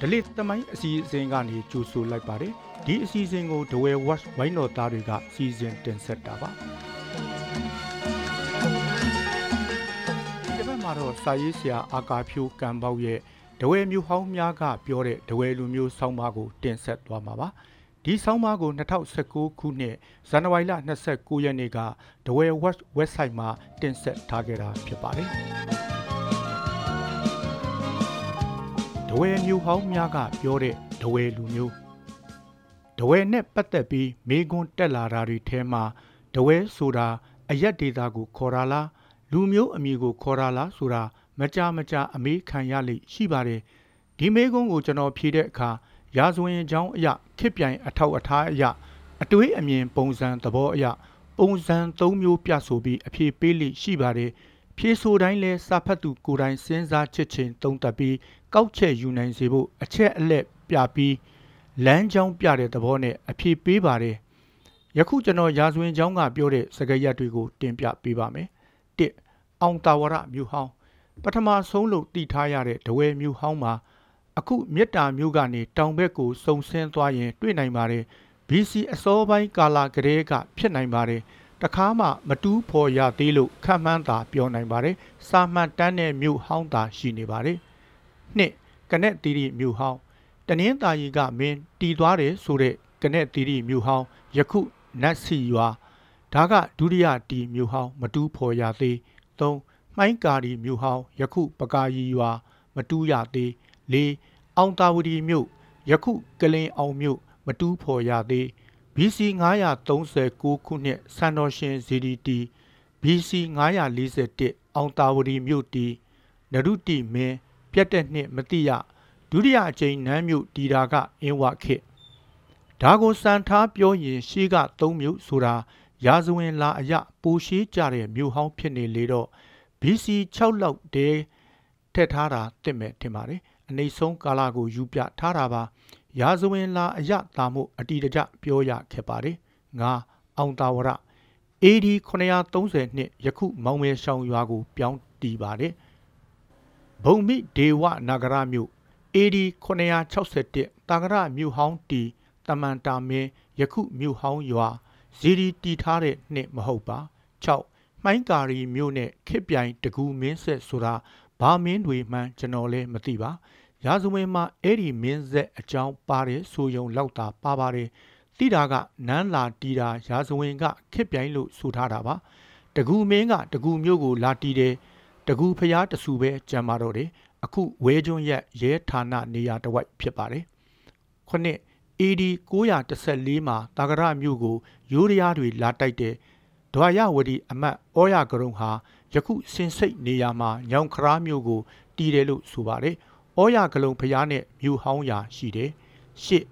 ဒလစ်သမိုင်းအစီအစဉ်ကနေကြိုဆိုလိုက်ပါတယ်ဒီအစီအစဉ်ကိုဒဝဲ watch ဝိုင်းတော်သားတွေကစီစဉ်တင်ဆက်တာပါဒီဘက်မှာတော့စာရေးဆရာအာကာဖြိုးကံပေါက်ရဲ့ဒဝဲမျိုးဟောင်းများကပြောတဲ့ဒဝဲလူမျိုးဆောင်းပါးကိုတင်ဆက်သွားမှာပါဒီဆောင်းပါးကို2019ခုနှစ်ဇန်နဝါရီလ29ရက်နေ့ကဒဝဲ watch website မှာတင်ဆက်ထားခဲ့တာဖြစ်ပါတယ် ဒဝဲမျိုးဟောင်းများကပြောတဲ့ဒဝဲလူမျိုးဒဝဲနဲ့ပတ်သက်ပြီးမေကွန်းတက်လာတာတွေထဲမှာဒဝဲဆိုတာအရက်ဒေတာကိုခေါ်တာလားလူမျိုးအမည်ကိုခေါ်တာလားဆိုတာမကြမကြအမေးခံရလိမ့်ရှိပါတယ်ဒီမေကွန်းကိုကျွန်တော်ဖြေတဲ့အခါရာဇဝင်ကြောင်းအရာခစ်ပြိုင်အထောက်အထားအရာအတွေးအမြင်ပုံစံသဘောအရာပုံစံ၃မျိုးပြဆိုပြီးအဖြေပေးလိရှိပါတယ် ဖြေဆိုတိုင်းလဲစာဖတ်သူကိုယ်တိုင်စဉ်းစားချစ်ချင်းသုံးသပ်ပြီးကောက်ချက်ယူနိုင်စေဖို့အချက်အလက်ပြပြီးလမ်းကြောင်းပြတဲ့သဘောနဲ့အဖြေပေးပါတယ်ယခုကျွန်တော်ရာဇဝင်ကြောင်းကပြောတဲ့စကားရပ်တွေကိုတင်ပြပေးပါမယ်၁အောင်တာဝရမြို့ဟောင်းပထမဆုံးလို့တည်ထားရတဲ့ဒဝဲမြို့ဟောင်းမှာအခုမြစ်တာမြို့ကနေတောင်ဘက်ကိုစုံဆင်းသွားရင် တွေ့နိုင်ပါတယ် BC အစောပိုင်းကာလာကလေးကဖြစ်နိုင်ပါတယ် တခါမှမတူးဖော်ရသေးလို့ခံမှန်းသာပြောနိုင်ပါတယ်စာမှန်တန်းတဲ့မြို့ဟောင်းသာရှိနေပါတယ်နှစ်ကနက်တီရီမြို့ဟောင်းတနင်္သာရီကမင်းတီသွားတယ်ဆိုတဲ့ကနက်တီရီမြို့ဟောင်းယခုနတ်စီရွာဒါကဒုတိယတီမြို့ဟောင်းမတူးဖော်ရသေး၃မှိုင်းကာရီမြို့ဟောင်းယခုပကာရီရွာမတူးရသေး၄အောင်တာဝတီမြို့ယခုကလင်အောင်မြို့မတူးဖော်ရသေး BC 939ခုနှစ်စံတော်ရှင် ZDT BC 941အောင်တာဝတီမြို့တီနရုတိမင်းပြတ်တဲ့နှစ်မတိရဒုတိယအကြိမ်နန်းမြို့တီတာကအင်းဝခေတ်ဒါကိုစံထားပြောရင်ရှေးက၃မြို့ဆိုတာရာဇဝင်လာအယပိုရှိကြတဲ့မြို့ဟောင်းဖြစ်နေလေတော့ BC 6လောက်တည်းထက်ထားတာတင့်မဲ့ထင်ပါတယ်အနေဆုံးကာလကိုယူပြထားတာပါ ရာဇဝင်လာအယတာမှုအတီတကြပြောရခဲ့ပါတယ်ငါအောင်တာဝရ AD 930နှစ်ယခုမောင်မဲရှောင်းရွာကိုပြောင်းတည်ပါတယ်ဘုံမိဒေဝနဂရမြို့ AD 961တာဂရမြို့ဟောင်းတီတမန်တာမင်းယခုမြို့ဟောင်းရွာဇီဒီတီထားတဲ့နှစ်မဟုတ်ပါ6မှိုင်းကာရီမြို့နဲ့ခစ်ပြိုင်တကူမင်းဆက်ဆိုတာဘာမင်းတွေမှန်းကျွန်တော်လည်းမသိပါ ရာဇဝင်မှာအဲ့ဒီမင်းဆက်အကြောင်းပါတယ်ဆိုယုံလောက်တာပါပါတယ်တိတာကနန်းလာတီတာရာဇဝင်ကခစ်ပြိုင်လို့ဆိုထားတာပါတကူမင်းကတကူမျိုးကိုလာတီတယ်တကူဖျားတဆူပဲကြံပါတော့တယ်အခုဝဲကျွန်းရက်ရဲဌာနနေရာတစ်ဝိုက်ဖြစ်ပါတယ်ခုနှစ် AD 914မှာတာဂရမြို့ကိုရိုးရရားတွေလာတိုက်တဲ့ဒွါရဝတီအမတ်ဩရကရုံဟာယခုစင်စိတ်နေရာမှာညောင်ခရာမြို့ကိုတည်တယ်လို့ဆိုပါတယ်။ ဩရကလုံဖျားနဲ့မြို့ဟောင်းရာရှိတယ်။ရှစ်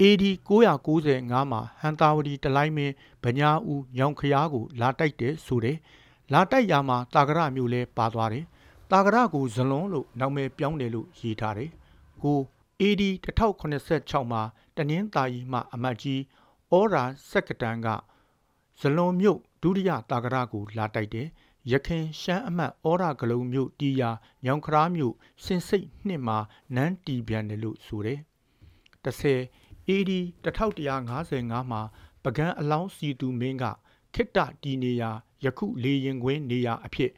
AD 995မှာဟန်တာဝတီတလိုက်မင်းဗညာဦးညောင်ခရာကို လာတိုက်တယ်ဆိုတယ်။လာတိုက်ရာမှာတာဂရမြို့လဲပါသွားတယ်။တာဂရကိုဇလွန်လို့နာမည်ပြောင်းတယ်လို့ရေးထားတယ်။ကို AD 1086မှာတနင်္သာရီမှအမတ်ကြီးဩရာစက္ကတန်ကဇလွန်မြို့ဒုတိယတာဂရကိုလာတိုက်တယ် ရခင်ရှမ်းအမတ်ဩရဂလုံးမြို့တီယာညောင်ခရာမြို့စင်စိတ်နှစ်မှာနန်းတီပြန်တယ်လို့ဆိုတယ်။30 AD 1155မှာပကံအလောင်းစီတူမင်းကခိတ္တတီနေယာယခုလေရင်ကွင်းနေယာအဖြစ်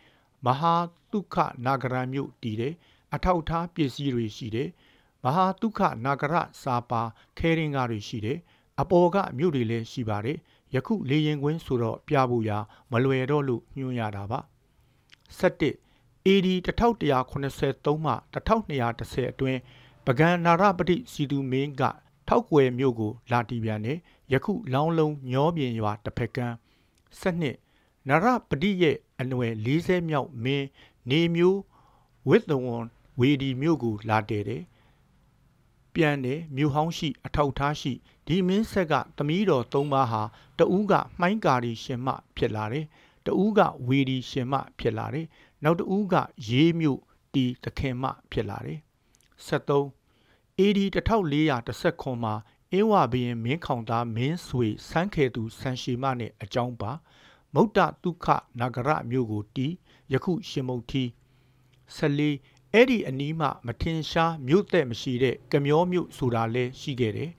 မဟာတုခနာဂရမြို့တည်တယ်။အထောက်ထားပစ္စည်းတွေရှိတယ်။မဟာတုခနာဂရစာပါခဲရင်ကားတွေရှိတယ်။အပေါ်ကမြို့တွေလည်းရှိပါတယ်။ ယခုလေရင်ကွင်းဆိုတော့ပြဖို့ရာမလွယ်တော့လို့ညွှန်ရတာပါ7 AD 1183မှ1210အတွင်းပကံနာရပတိစီတူမင်းကထောက်ွယ်မြို့ကိုလာတီပြန်နေယခုလောင်းလုံးညောပြင်ရွာတစ်ဖက်ကန်း7နရပတိရဲ့အနွယ်40မြောက်မင်းနေမျိုးဝစ်သဝန်ဝေဒီမြို့ကိုလာတဲတယ်ပြန်တယ်မြို့ဟောင်းရှိ အထောက်ထားရှိ ဒီမင်းဆက်ကသမီးတော်၃ပါးဟာတဦးကမှိုင်းကာရီရှင်မဖြစ်လာတယ်တဦးကဝေဒီရှင်မဖြစ်လာတယ်နောက်တဦးကရေးမြို့တီသခင်မဖြစ်လာတယ်73 AD 1419မှာအင်းဝဘရင်မင်းခေါင်သားမင်းဆွေစန်းခေသူဆန်ရှီမနဲ့အကြောင်းပါမௌတတုခနဂရမြို့ကိုတီးယခုရှင်မုတ်ထီ14အဲ့ဒီအနီးမှမထင်ရှားမြို့သက်မရှိတဲ့ကမျောမြို့ဆိုတာလဲရှိခဲ့တယ်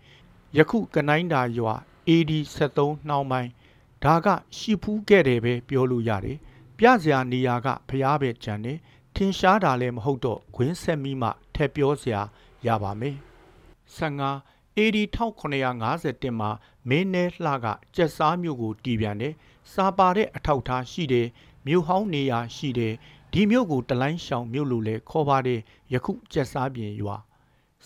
ယခုကနိုင်းတာရွာ AD 73နှောင်းပိုင်းဒါကရှိဖူးခဲ့တယ်ပဲပြောလို့ရတယ်ပြစရာနေရာကဖျားပဲကြံတယ်ထင်ရှားတာလည်းမဟုတ်တော့ခွင်းဆက်မိမှထက်ပြောစရာရပါမယ်15 AD 1951မှာမင်းနဲလှကကြက်စားမြို့ကိုတီးပြန်တယ်စာပါတဲ့အထောက်ထားရှိတယ်မြို့ဟောင်းနေရာရှိတယ်ဒီမြို့ကိုတလိုင်းရှောင်မြို့လို့လဲခေါ်ပါတယ်ယခုကြက်စားပြင်ရွာ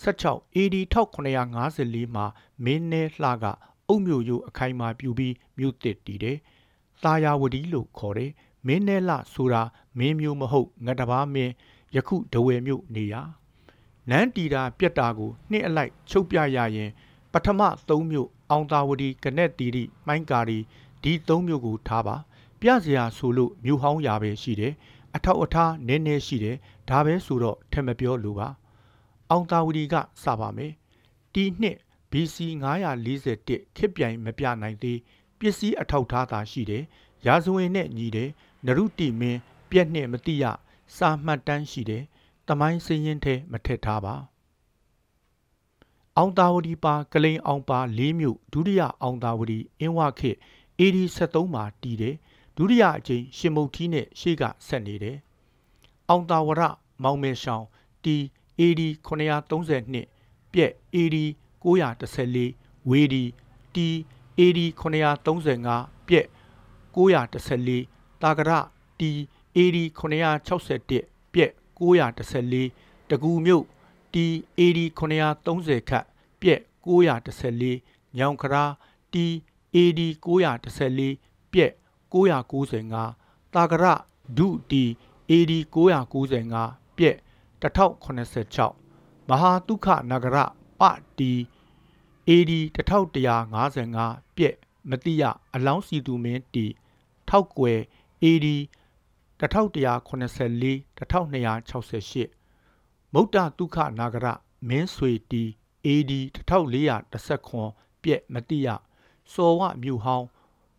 16 AD 1954မှာမင်းနဲလှကအုတ်မြို့ရိုးအခိုင်အမာပြူပြီးမြို့တစ်တည်တယ်သာယာဝတီလို့ခေါ်တယ်မင်းနဲလှဆိုတာမင်းမျိုးမဟုတ်ငတ်တဘာမင်းယခုဒဝယ်မြို့နေရာနန်းတီတာပြက်တာကိုနှစ်အလိုက်ချုပ်ပြရရင် ပထမ၃မြို့အောင်သာဝတီကနက်တီရီမိုင်းကာရီဒီ၃မြို့ကိုထားပါပြစရာဆိုလို့မြို့ဟောင်းရာပဲရှိတယ်အထောက်အထားနည်းနည်းရှိတယ်ဒါပဲဆိုတော့ထက်မပြောလို့ပါ အောင်သာဝတီကစပါမယ်တီနှစ် BC 941ခေတ်ပြိုင်မပြနိုင်သေးပစ္စည်းအထောက်ထားသာရှိတယ်ရာဇဝင်နဲ့ညီတယ်နရုတိမင်းပြက်နဲ့မတိရစာမှတ်တမ်းရှိတယ်တမိုင်းစင်းရင်ထဲမထက်ထားပါအောင်သာဝတီပါကလိန်အောင်ပါ၄မြို့ဒုတိယအောင်သာဝတီအင်းဝခေတ် AD 73မှာတည်တယ်ဒုတိယအကြိမ်ရှင်မုတ်ထီးနဲ့ရှေ့ကဆက်နေတယ်အောင်သာဝရမောင်မဲရှောင်းတီ AD 932ပြက် AD 914ဝေဒီတီ AD 935ပြက်914တာကရတီ AD 961ပြက်914တကူမြို့တီ AD 930ခတ်ပြက်914ညောင်ခရာတီ AD 914ပြက်995တာကရဒုတီ AD 995ပြက် 1086မဟာတုခနဂရပတီ AD 1155ပြက်မတိယအလောင်းစီသူမင်းတီထောက်ကွယ် AD 1184 1268မုတ်တတုခနာဂရမင်းဆွေတီ AD 1419ပြက်မတိယစောဝမြို့ဟောင်း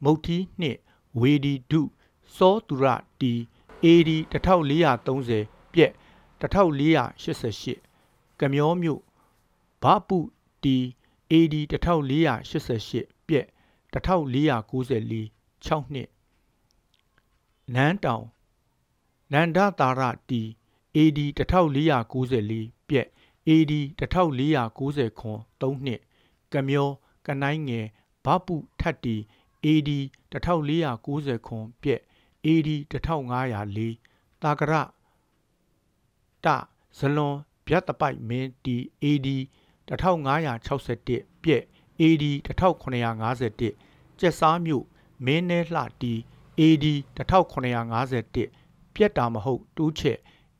မုတ်တီနှင့်ဝေဒီဒုစောသူရတီ AD 1430ပြက် 1488ကမျောမြို့ဗပုတီ AD 1488ပြက်1494 6နှစ်နန်းတောင်နန္ဒတာရတီ AD 1494ပြက် AD 1490ခွန်3နှစ်ကမျောကနိုင်ငယ်ဗပုထတ်တီ AD 1490ခွန်ပြက် AD 1504တာကရ တဇလွန်ဗျတ်တပိုက်မင်းတီ AD 1561ပြက် AD 1951ကျက်စားမြို့မင်းနဲလှတီ AD 1951ပြက်တာမဟုတ်တူးချက်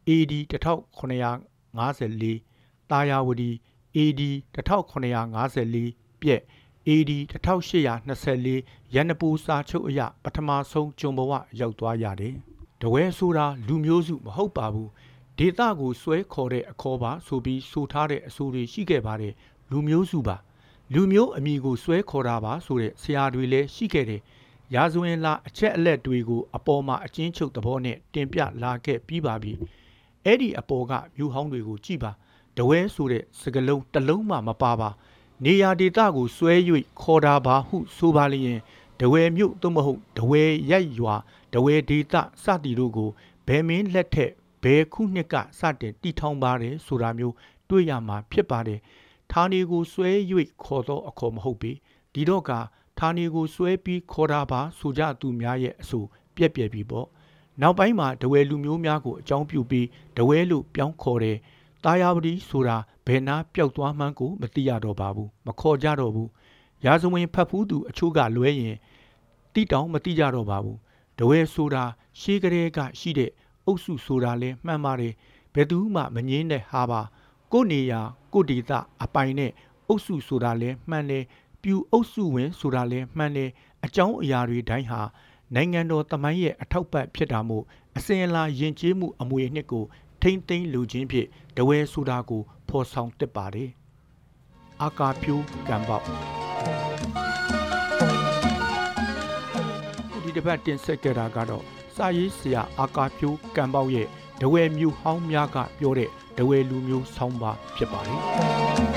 AD 1954တာယာဝတီ AD 1954ပြက် AD 1824ရန်နပူစာချုပ်အရပထမဆုံးကျုံဘဝရောက်သွားရတယ်။တဝဲဆိုတာလူမျိုးစုမဟုတ်ပါဘူး။ ဒေတာကိုစွဲခေါ်တဲ့အခေါ်ပါဆိုပြီးဆိုထားတဲ့အဆိုတွေရှိခဲ့ပါတယ်။လူမျိုးစုပါ။လူမျိုးအမည်ကိုစွဲခေါ်တာပါဆိုတဲ့ဆရာတွေလည်းရှိခဲ့တယ်။ရာဇဝင်လာအချက်အလက်တွေကိုအပေါ်မှာအချင်းချုပ်သဘောနဲ့တင်ပြလာခဲ့ပြီးပါပြီ။အဲ့ဒီအပေါ်ကမြို့ဟောင်းတွေကိုကြည့်ပါ။တဝဲဆိုတဲ့စကလုံးတစ်လုံးမှမပါပါ။နေရာဒေသကိုဆွဲ၍ခေါ်တာပါဟုဆိုပါလျင်တဝဲမြို့သို့မဟုတ်တဝဲရိုက်ရွာတဝဲဒေသစသည်တို့ကိုဘယ်မင်းလက်ထက် ဘယ်ခုနှစ်ကစတင်တီထောင်ပါတယ်ဆိုတာမျိုးတွေ့ရမှာဖြစ်ပါတယ်ဌာနေကိုဆွဲ၍ခေါ်သောအခေါ်မဟုတ်ပေဒီတော့ကဌာနေကိုဆွဲပြီးခေါ်တာပါဆိုကြသူများရဲ့အဆိုပြက်ပြက်ပြီးပေါ့နောက်ပိုင်းမှာဒဝဲလူမျိုးများကိုအကြောင်းပြုပြီးဒဝဲလို့ပြောင်းခေါ်တယ်တာယာပတိဆိုတာဘယ်နာပျောက်သွားမှန်းကိုမသိရတော့ပါဘူးမခေါ်ကြတော့ဘူးရာဇဝင်ဖတ်ဖူးသူအချို့ကလွဲရင်တိတောင်မသိကြတော့ပါဘူးတဝဲဆိုတာရှေးကလေးကရှိတဲ့ အုပ်စုဆိုတာလဲမှန်ပါတယ်ဘယ်သူမှမငင်းတဲ့ဟာပါကိုနေရာကိုဒေတာအပိုင်နဲ့အုပ်စုဆိုတာလဲမှန်တယ်ပြူအုပ်စုဝင်ဆိုတာလဲမှန်တယ်အကြောင်းအရာတွေတိုင်းဟာနိုင်ငံတော်တမိုင်းရဲ့အထောက်ပံ့ဖြစ်တာမို့အစဉ်အလာယဉ်ကျေးမှုအမွေအနှစ်ကိုထိမ့်သိမ်းလူချင်းဖြင့်တဝဲဆိုတာကိုဖော်ဆောင်တက်ပါတယ်အာကာဖြူကံပေါက်ဒီတစ်ပတ်တင်ဆက်ကြတာကတော့ စာရေးဆရာအာကာဖြူကံပေါက်ရဲ့ဒဝဲမျိုးဟောင်းများကပြောတဲ့ဒဝဲလူမျိုးဆောင်းပါဖြစ်ပါတယ်